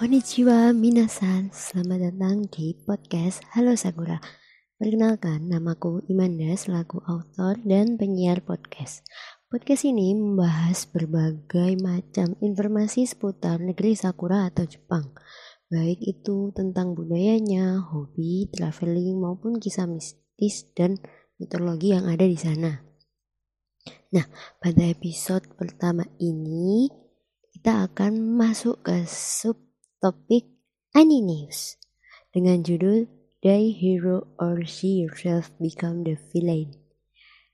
Konnichiwa minasan, selamat datang di podcast Halo Sakura. Perkenalkan, namaku Imanda selaku author dan penyiar podcast. Podcast ini membahas berbagai macam informasi seputar negeri Sakura atau Jepang. Baik itu tentang budayanya, hobi, traveling, maupun kisah mistis dan mitologi yang ada di sana. Nah, pada episode pertama ini kita akan masuk ke sub topik Ani News dengan judul Die Hero or See Yourself Become the Villain.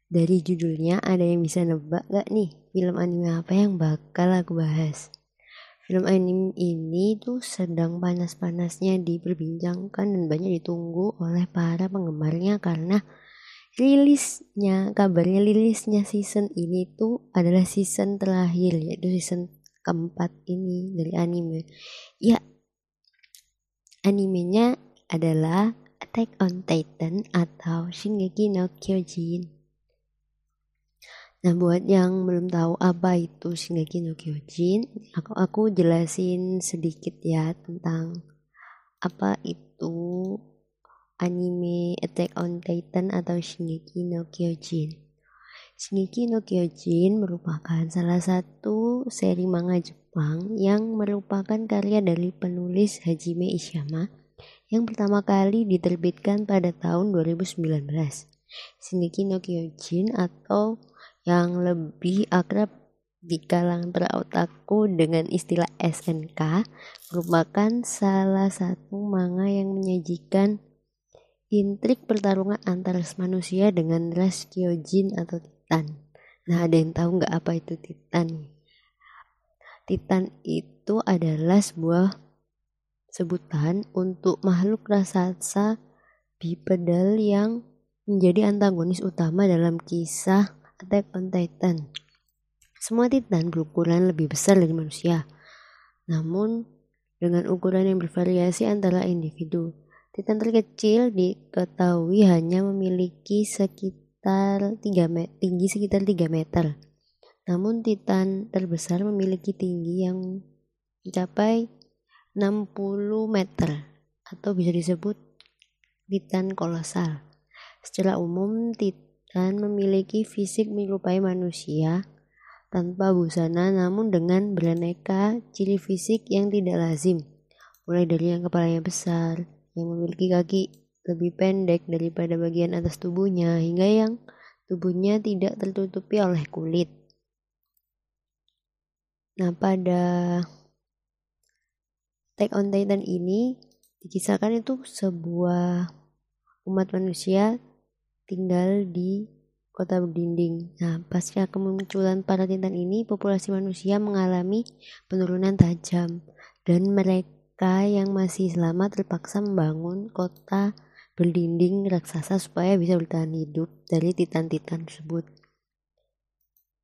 Dari judulnya ada yang bisa nebak gak nih film anime apa yang bakal aku bahas? Film anime ini tuh sedang panas-panasnya diperbincangkan dan banyak ditunggu oleh para penggemarnya karena rilisnya, kabarnya rilisnya season ini tuh adalah season terakhir yaitu season keempat ini dari anime. Ya, animenya adalah Attack on Titan atau Shingeki no Kyojin. Nah, buat yang belum tahu apa itu Shingeki no Kyojin, aku, aku jelasin sedikit ya tentang apa itu anime Attack on Titan atau Shingeki no Kyojin. Shingeki no Kyojin merupakan salah satu seri manga Jepang yang merupakan karya dari penulis Hajime Ishiyama yang pertama kali diterbitkan pada tahun 2019. Shingeki no Kyojin atau yang lebih akrab di kalangan para otaku dengan istilah SNK merupakan salah satu manga yang menyajikan intrik pertarungan antara manusia dengan ras Kyojin atau Titan. Nah, ada yang tahu nggak apa itu Titan? Titan itu adalah sebuah sebutan untuk makhluk raksasa bipedal yang menjadi antagonis utama dalam kisah Attack on Titan. Semua Titan berukuran lebih besar dari manusia, namun dengan ukuran yang bervariasi antara individu. Titan terkecil diketahui hanya memiliki sekitar sekitar 3 meter, tinggi sekitar 3 meter. Namun Titan terbesar memiliki tinggi yang mencapai 60 meter atau bisa disebut Titan kolosal. Secara umum Titan memiliki fisik menyerupai manusia tanpa busana namun dengan beraneka ciri fisik yang tidak lazim. Mulai dari yang kepalanya besar, yang memiliki kaki lebih pendek daripada bagian atas tubuhnya hingga yang tubuhnya tidak tertutupi oleh kulit. Nah, pada Attack on Titan ini dikisahkan itu sebuah umat manusia tinggal di kota berdinding. Nah, pasca kemunculan para titan ini, populasi manusia mengalami penurunan tajam dan mereka yang masih selamat terpaksa membangun kota berdinding raksasa supaya bisa bertahan hidup dari titan-titan tersebut.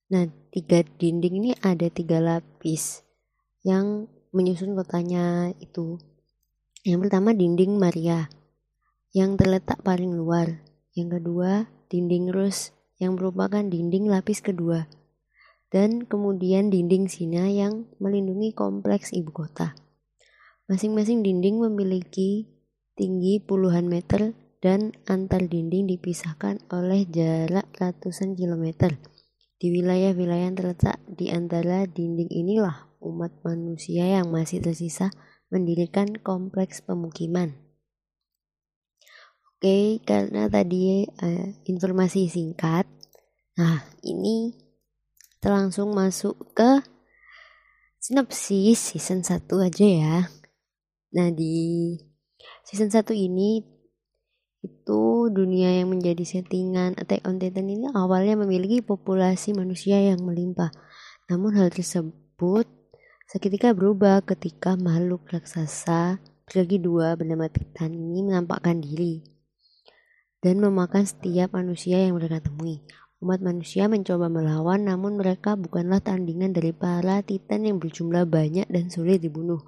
Nah, tiga dinding ini ada tiga lapis yang menyusun kotanya itu. Yang pertama dinding Maria yang terletak paling luar. Yang kedua dinding Rus yang merupakan dinding lapis kedua. Dan kemudian dinding Sina yang melindungi kompleks ibu kota. Masing-masing dinding memiliki tinggi puluhan meter dan antar dinding dipisahkan oleh jarak ratusan kilometer. Di wilayah-wilayah yang terletak di antara dinding inilah umat manusia yang masih tersisa mendirikan kompleks pemukiman. Oke, karena tadi uh, informasi singkat, nah ini kita langsung masuk ke sinopsis season 1 aja ya. Nah, di season 1 ini itu dunia yang menjadi settingan Attack on Titan ini awalnya memiliki populasi manusia yang melimpah. Namun hal tersebut seketika berubah ketika makhluk raksasa bergigi dua bernama Titan ini menampakkan diri dan memakan setiap manusia yang mereka temui. Umat manusia mencoba melawan namun mereka bukanlah tandingan dari para Titan yang berjumlah banyak dan sulit dibunuh.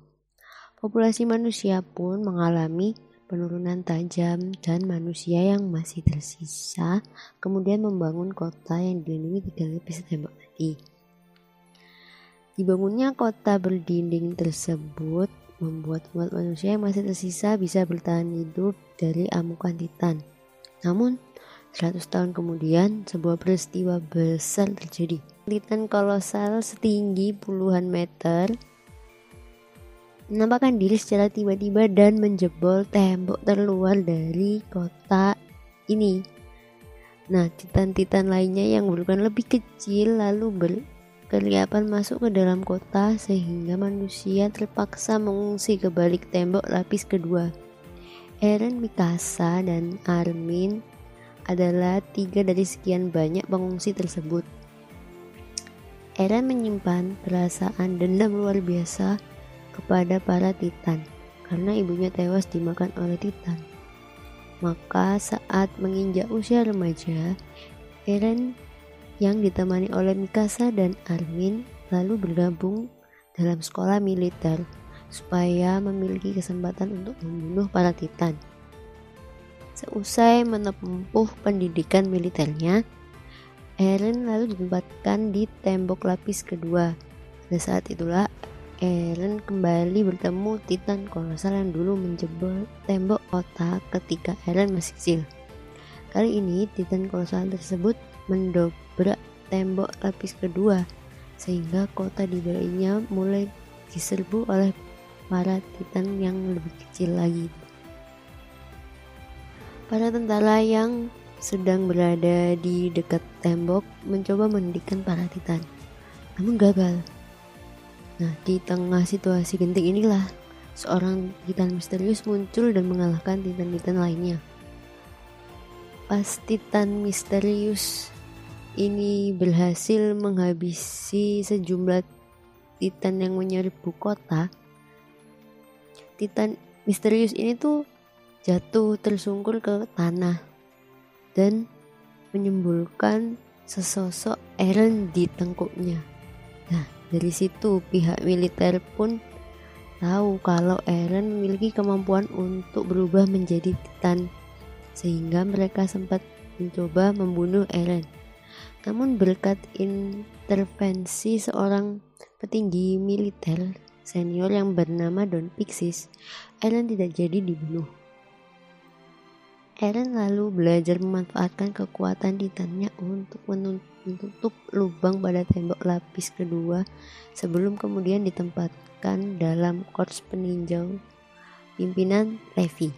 Populasi manusia pun mengalami penurunan tajam dan manusia yang masih tersisa kemudian membangun kota yang dilindungi tiga lapis tembok tadi. Dibangunnya kota berdinding tersebut membuat umat manusia yang masih tersisa bisa bertahan hidup dari amukan Titan. Namun, 100 tahun kemudian, sebuah peristiwa besar terjadi. Titan kolosal setinggi puluhan meter menampakkan diri secara tiba-tiba dan menjebol tembok terluar dari kota ini. Nah, titan-titan lainnya yang berukuran lebih kecil lalu berkeliapan masuk ke dalam kota sehingga manusia terpaksa mengungsi ke balik tembok lapis kedua. Eren, Mikasa, dan Armin adalah tiga dari sekian banyak pengungsi tersebut. Eren menyimpan perasaan dendam luar biasa kepada para titan karena ibunya tewas dimakan oleh titan. Maka saat menginjak usia remaja, Eren yang ditemani oleh Mikasa dan Armin lalu bergabung dalam sekolah militer supaya memiliki kesempatan untuk membunuh para titan. Seusai menempuh pendidikan militernya, Eren lalu ditempatkan di tembok lapis kedua. Pada saat itulah Eren kembali bertemu Titan kolosal yang dulu menjebol tembok kota ketika Eren masih kecil. Kali ini Titan kolosal tersebut mendobrak tembok lapis kedua sehingga kota di bawahnya mulai diserbu oleh para Titan yang lebih kecil lagi. Para tentara yang sedang berada di dekat tembok mencoba menghentikan para Titan, namun gagal Nah, di tengah situasi genting inilah seorang titan misterius muncul dan mengalahkan titan-titan lainnya. Pas titan misterius ini berhasil menghabisi sejumlah titan yang menyerbu kota, titan misterius ini tuh jatuh tersungkur ke tanah dan menyembulkan sesosok Eren di tengkuknya. Dari situ pihak militer pun tahu kalau Eren memiliki kemampuan untuk berubah menjadi Titan sehingga mereka sempat mencoba membunuh Eren. Namun berkat intervensi seorang petinggi militer senior yang bernama Don Pixis, Eren tidak jadi dibunuh. Eren lalu belajar memanfaatkan kekuatan titannya untuk menuntut menutup lubang pada tembok lapis kedua sebelum kemudian ditempatkan dalam korps peninjau pimpinan Levi.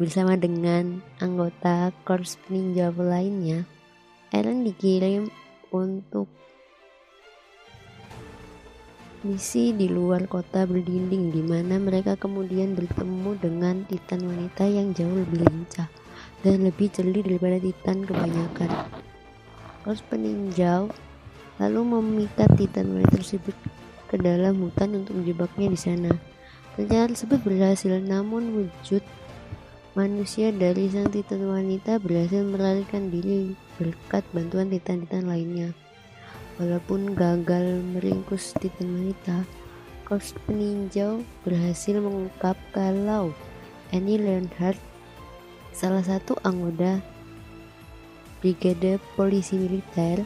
Bersama dengan anggota korps peninjau lainnya, Eren dikirim untuk misi di luar kota berdinding di mana mereka kemudian bertemu dengan titan wanita yang jauh lebih lincah dan lebih jeli daripada titan kebanyakan. Pos peninjau lalu memikat Titan wanita tersebut ke dalam hutan untuk menjebaknya di sana. Rencana tersebut berhasil, namun wujud manusia dari sang Titan wanita berhasil melarikan diri berkat bantuan Titan-Titan lainnya. Walaupun gagal meringkus Titan wanita, Korps peninjau berhasil mengungkap kalau Annie Leonhardt, salah satu anggota Brigade Polisi Militer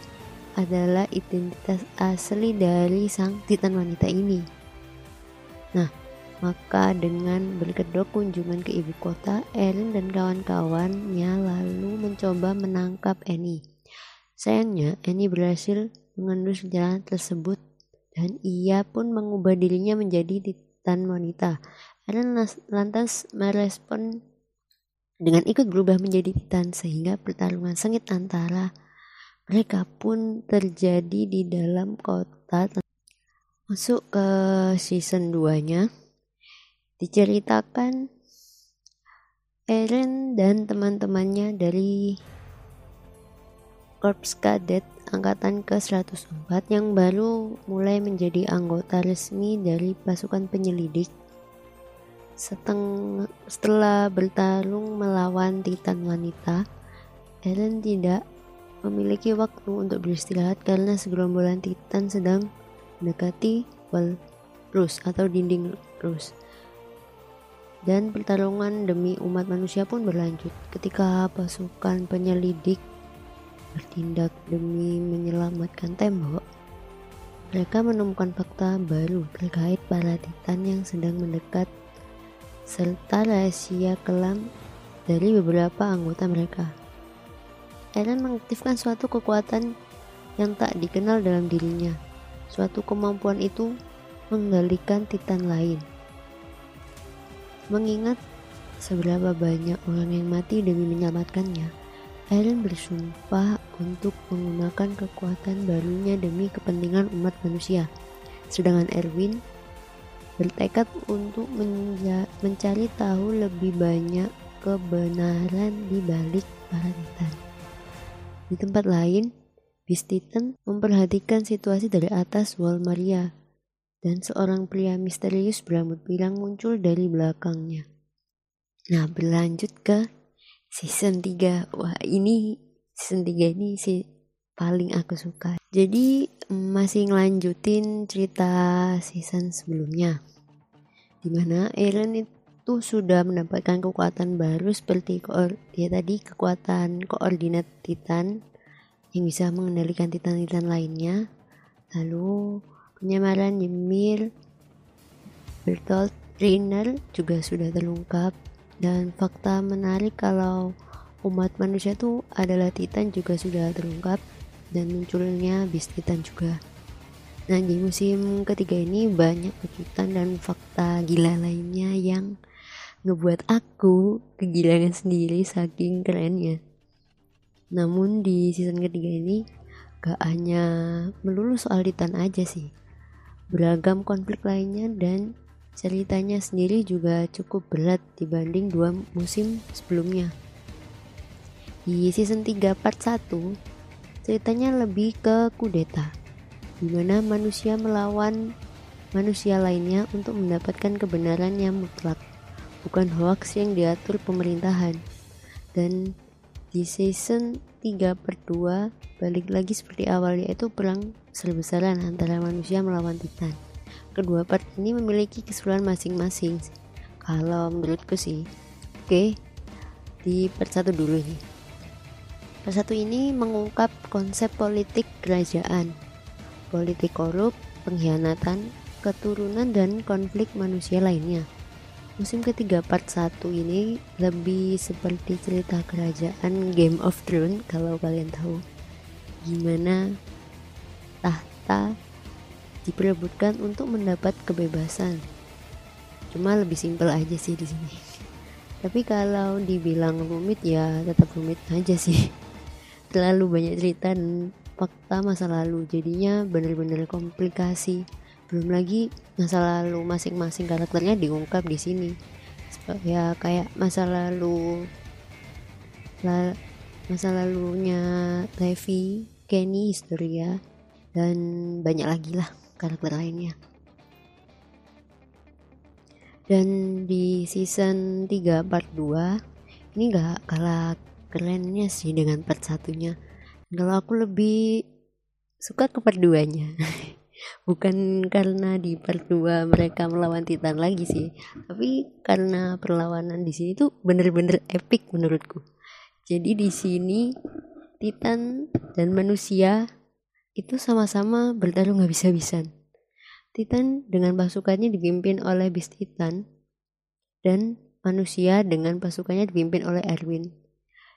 adalah identitas asli dari sang titan wanita ini. Nah, maka dengan berkedok kunjungan ke ibu kota, Eren dan kawan-kawannya lalu mencoba menangkap Annie. Sayangnya, Annie berhasil mengendus jalan tersebut dan ia pun mengubah dirinya menjadi titan wanita. Eren lantas merespon dengan ikut berubah menjadi titan sehingga pertarungan sengit antara mereka pun terjadi di dalam kota masuk ke season 2 nya diceritakan Eren dan teman-temannya dari Korps Kadet angkatan ke-104 yang baru mulai menjadi anggota resmi dari pasukan penyelidik Seteng, setelah bertarung melawan Titan wanita, Eren tidak memiliki waktu untuk beristirahat karena segerombolan Titan sedang mendekati wall rus atau dinding rus. Dan pertarungan demi umat manusia pun berlanjut ketika pasukan penyelidik bertindak demi menyelamatkan tembok. mereka menemukan fakta baru terkait para titan yang sedang mendekat serta rahasia kelam dari beberapa anggota mereka. Eren mengaktifkan suatu kekuatan yang tak dikenal dalam dirinya. Suatu kemampuan itu mengendalikan titan lain. Mengingat seberapa banyak orang yang mati demi menyelamatkannya, Eren bersumpah untuk menggunakan kekuatan barunya demi kepentingan umat manusia. Sedangkan Erwin bertekad untuk mencari tahu lebih banyak kebenaran di balik para. Di tempat lain, Beast memperhatikan situasi dari atas wall Maria dan seorang pria misterius berambut pirang muncul dari belakangnya. Nah, berlanjut ke season 3 wah ini season 3 ini sih paling aku suka. Jadi masih ngelanjutin cerita season sebelumnya di mana Eren itu sudah mendapatkan kekuatan baru seperti ya tadi kekuatan koordinat Titan yang bisa mengendalikan Titan-Titan lainnya. Lalu penyamaran Ymir Bertolt Reiner juga sudah terungkap. Dan fakta menarik kalau umat manusia itu adalah Titan juga sudah terungkap dan munculnya bis Titan juga. Nah di musim ketiga ini banyak kejutan dan fakta gila lainnya yang ngebuat aku kegilangan sendiri saking kerennya. Namun di season ketiga ini gak hanya melulu soal Titan aja sih. Beragam konflik lainnya dan Ceritanya sendiri juga cukup berat dibanding dua musim sebelumnya. Di season 3 part 1, ceritanya lebih ke kudeta, di mana manusia melawan manusia lainnya untuk mendapatkan kebenaran yang mutlak, bukan hoax yang diatur pemerintahan. Dan di season 3 per 2 balik lagi seperti awal yaitu perang besar-besaran antara manusia melawan titan. Kedua part ini memiliki keseruan masing-masing kalau menurutku sih oke di part satu dulu nih part satu ini mengungkap konsep politik kerajaan politik korup pengkhianatan keturunan dan konflik manusia lainnya musim ketiga part satu ini lebih seperti cerita kerajaan Game of Thrones kalau kalian tahu gimana tahta diperebutkan untuk mendapat kebebasan. Cuma lebih simpel aja sih di sini. Tapi kalau dibilang rumit ya tetap rumit aja sih. Terlalu banyak cerita dan fakta masa lalu jadinya bener-bener komplikasi. Belum lagi masa lalu masing-masing karakternya diungkap di sini. Ya kayak masa lalu la, masa lalunya Levi, Kenny, Historia dan banyak lagi lah karakter lainnya. Dan di season 3 part 2 ini gak kalah kerennya sih dengan part satunya. Kalau aku lebih suka ke part 2 nya. Bukan karena di part 2 mereka melawan Titan lagi sih, tapi karena perlawanan di sini tuh bener-bener epic menurutku. Jadi di sini Titan dan manusia itu sama-sama bertarung habis-habisan. Titan dengan pasukannya dipimpin oleh Beast Titan dan manusia dengan pasukannya dipimpin oleh Erwin.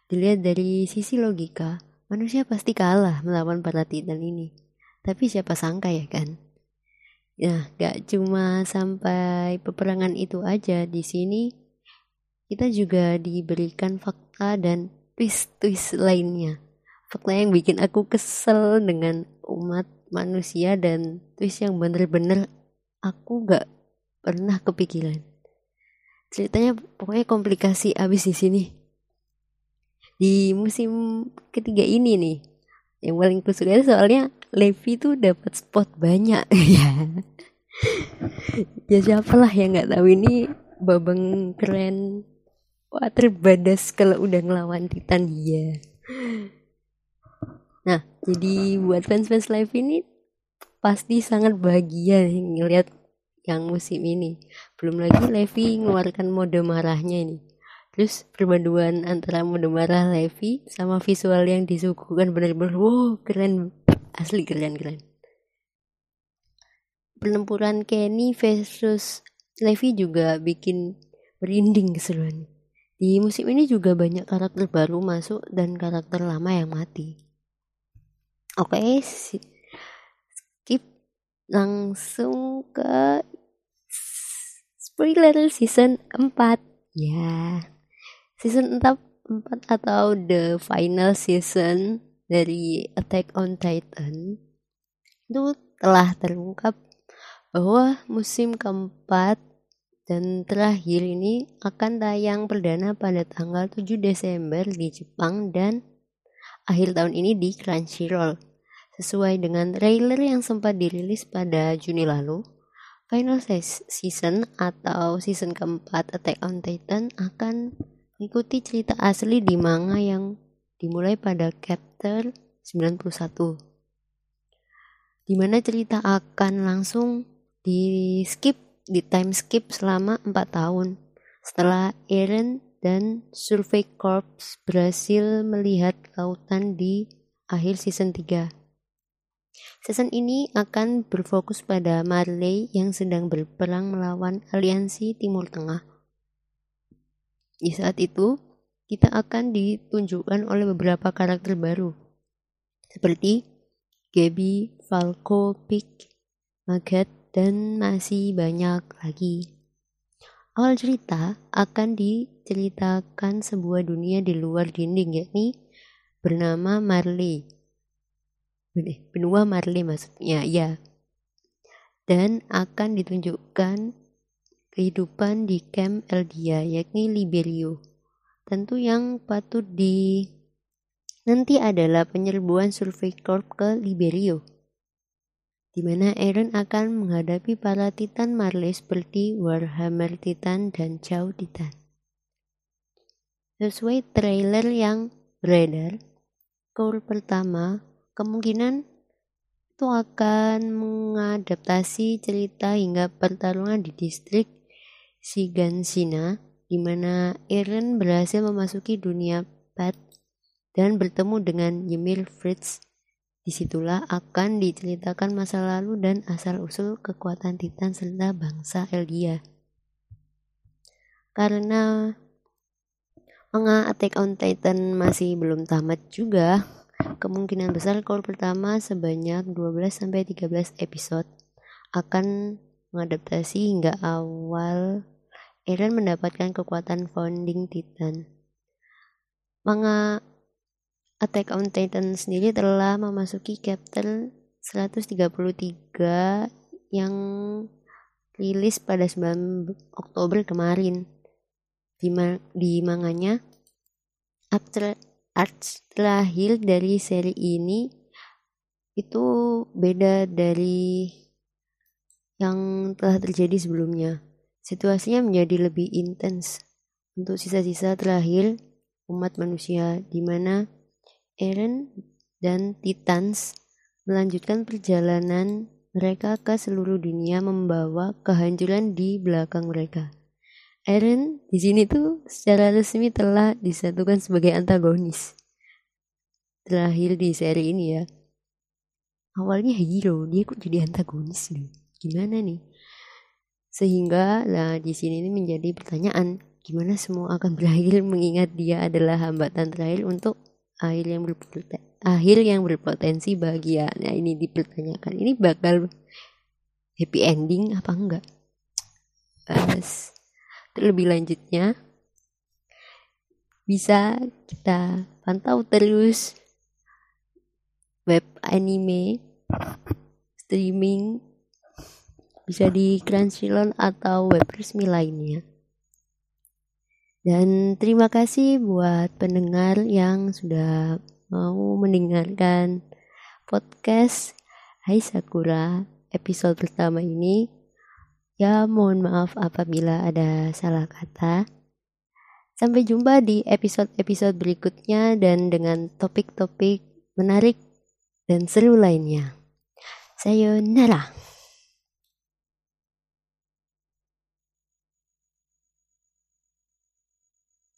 Dilihat dari sisi logika, manusia pasti kalah melawan para Titan ini. Tapi siapa sangka ya kan? Nah, gak cuma sampai peperangan itu aja di sini kita juga diberikan fakta dan twist-twist lainnya fakta yang bikin aku kesel dengan umat manusia dan twist yang bener-bener aku gak pernah kepikiran ceritanya pokoknya komplikasi abis di sini di musim ketiga ini nih. Yang paling kusuka soalnya Levi tuh dapat spot banyak. Ya. Ya siapalah yang nggak tahu ini babang keren. Wah terbadas kalau udah ngelawan Titan. Dia Nah, jadi buat fans-fans live ini pasti sangat bahagia nih ngeliat yang musim ini. Belum lagi Levi mengeluarkan mode marahnya ini. Terus perpaduan antara mode marah Levi sama visual yang disuguhkan benar-benar wow keren asli keren keren. pertempuran Kenny versus Levi juga bikin merinding keseruannya. Di musim ini juga banyak karakter baru masuk dan karakter lama yang mati. Oke, skip langsung ke spoiler season 4. Ya. Season 4 atau the final season dari Attack on Titan itu telah terungkap bahwa musim keempat dan terakhir ini akan tayang perdana pada tanggal 7 Desember di Jepang dan akhir tahun ini di Crunchyroll. Sesuai dengan trailer yang sempat dirilis pada Juni lalu, final season atau season keempat Attack on Titan akan mengikuti cerita asli di manga yang dimulai pada chapter 91 di mana cerita akan langsung di skip di time skip selama 4 tahun. Setelah Eren dan Survey Corps berhasil melihat lautan di akhir season 3. Season ini akan berfokus pada Marley yang sedang berperang melawan aliansi Timur Tengah. Di saat itu, kita akan ditunjukkan oleh beberapa karakter baru, seperti Gaby, Falco, Pick, Magat, dan masih banyak lagi. Awal cerita akan diceritakan sebuah dunia di luar dinding yakni bernama Marley. Benua Marley maksudnya, ya. Dan akan ditunjukkan kehidupan di camp Eldia yakni Liberio. Tentu yang patut di nanti adalah penyerbuan Survey Corp ke Liberio di mana Eren akan menghadapi para Titan Marley seperti Warhammer Titan dan Chow Titan. Sesuai trailer yang beredar, core pertama kemungkinan itu akan mengadaptasi cerita hingga pertarungan di distrik Shigansina di mana Eren berhasil memasuki dunia Pat dan bertemu dengan Ymir Fritz Di situlah akan diceritakan masa lalu dan asal-usul kekuatan Titan serta bangsa Eldia. Karena manga Attack on Titan masih belum tamat juga, kemungkinan besar core pertama sebanyak 12-13 episode akan mengadaptasi hingga awal Eren mendapatkan kekuatan founding Titan. Manga Attack on Titan sendiri telah memasuki chapter 133 yang rilis pada 9 Oktober kemarin. Di, ma di manganya, after arts terakhir dari seri ini itu beda dari yang telah terjadi sebelumnya. Situasinya menjadi lebih intens untuk sisa-sisa terakhir umat manusia di mana Eren dan Titans melanjutkan perjalanan mereka ke seluruh dunia membawa kehancuran di belakang mereka. Eren di sini tuh secara resmi telah disatukan sebagai antagonis. Terakhir di seri ini ya. Awalnya hero, dia kok jadi antagonis nih. Gimana nih? Sehingga lah di sini ini menjadi pertanyaan, gimana semua akan berakhir mengingat dia adalah hambatan terakhir untuk akhir yang berpotensi, akhir yang berpotensi bahagia. Nah ini dipertanyakan, ini bakal happy ending apa enggak? Terus lebih lanjutnya bisa kita pantau terus web anime streaming bisa di Crunchyroll atau web resmi lainnya. Dan terima kasih buat pendengar yang sudah mau mendengarkan podcast Hai Sakura episode pertama ini. Ya mohon maaf apabila ada salah kata. Sampai jumpa di episode-episode berikutnya dan dengan topik-topik menarik dan seru lainnya. Sayonara.